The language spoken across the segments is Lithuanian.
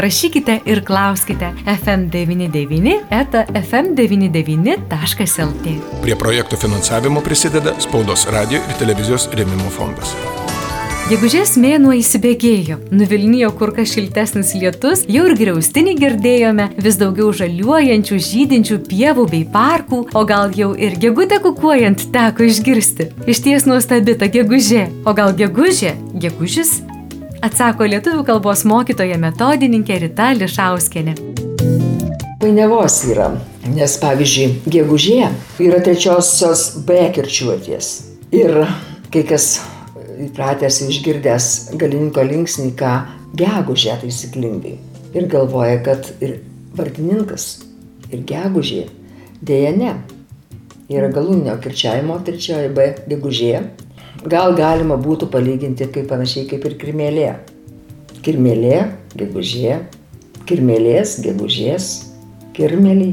rašykite ir klauskite FM99 eta FM99.lt. Prie projektų finansavimo prisideda Spaudos radio ir televizijos rėmimo fondas. Gegužės mėnuo įsibėgėjo, nuvilnijo kur kas šiltesnis lietus, jau ir griaustinį girdėjome, vis daugiau žaliuojančių, žydinčių pievų bei parkų, o gal jau ir gegutę kukuojant teko išgirsti. Iš ties nuostabi ta gegužė, o gal gegužė, gegužis? Atsako lietuvių kalbos mokytoja metodininkė Rita Lišauskienė. Painiavos yra, nes pavyzdžiui, gegužė yra trečiosios B kirčiuoties. Ir kai kas įpratęs išgirdęs galininko linksnį, ką gegužė taisyklingai. Ir galvoja, kad ir vardininkas, ir gegužė. Deja ne. Yra galūnio kirčiavimo trečioji B gegužė. Gal galima būtų palyginti kaip panašiai kaip ir kirmėlė. Kirmėlė, gegužė, kirmėlės, gegužės, kirmėlį,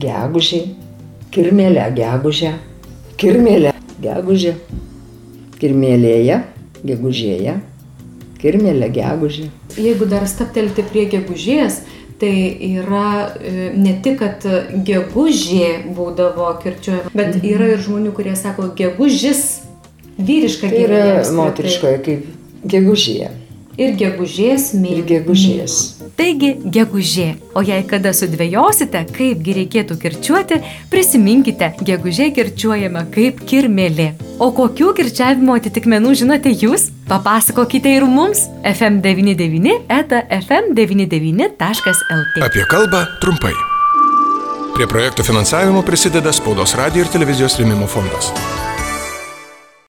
gegužė, kirmėlė, gegužė, kirmėlė, gegužė, kirmėlėje, gegužėje, kirmėlė gegužė. Jeigu dar staptelti prie gegužės, tai yra e, ne tik, kad gegužė būdavo kirčiuojama, bet Mhm. yra ir žmonių, kurie sako gegužis, vyriška Tai yra moteriškoje kaip gegužė. Ir gegužės mėnuo. Ir gegužės. Taigi gegužė. O jei kada sudvėjosite, kaipgi reikėtų kirčiuoti, prisiminkite, gegužė kirčiuojama kaip kirmėlė. O kokių kirčiavimo atitikmenų žinote jūs? Papasakokite ir mums fm99 eta fm99.lt. Apie kalbą trumpai. Prie projektų finansavimo prisideda Spaudos radio ir televizijos rėmimo fondas.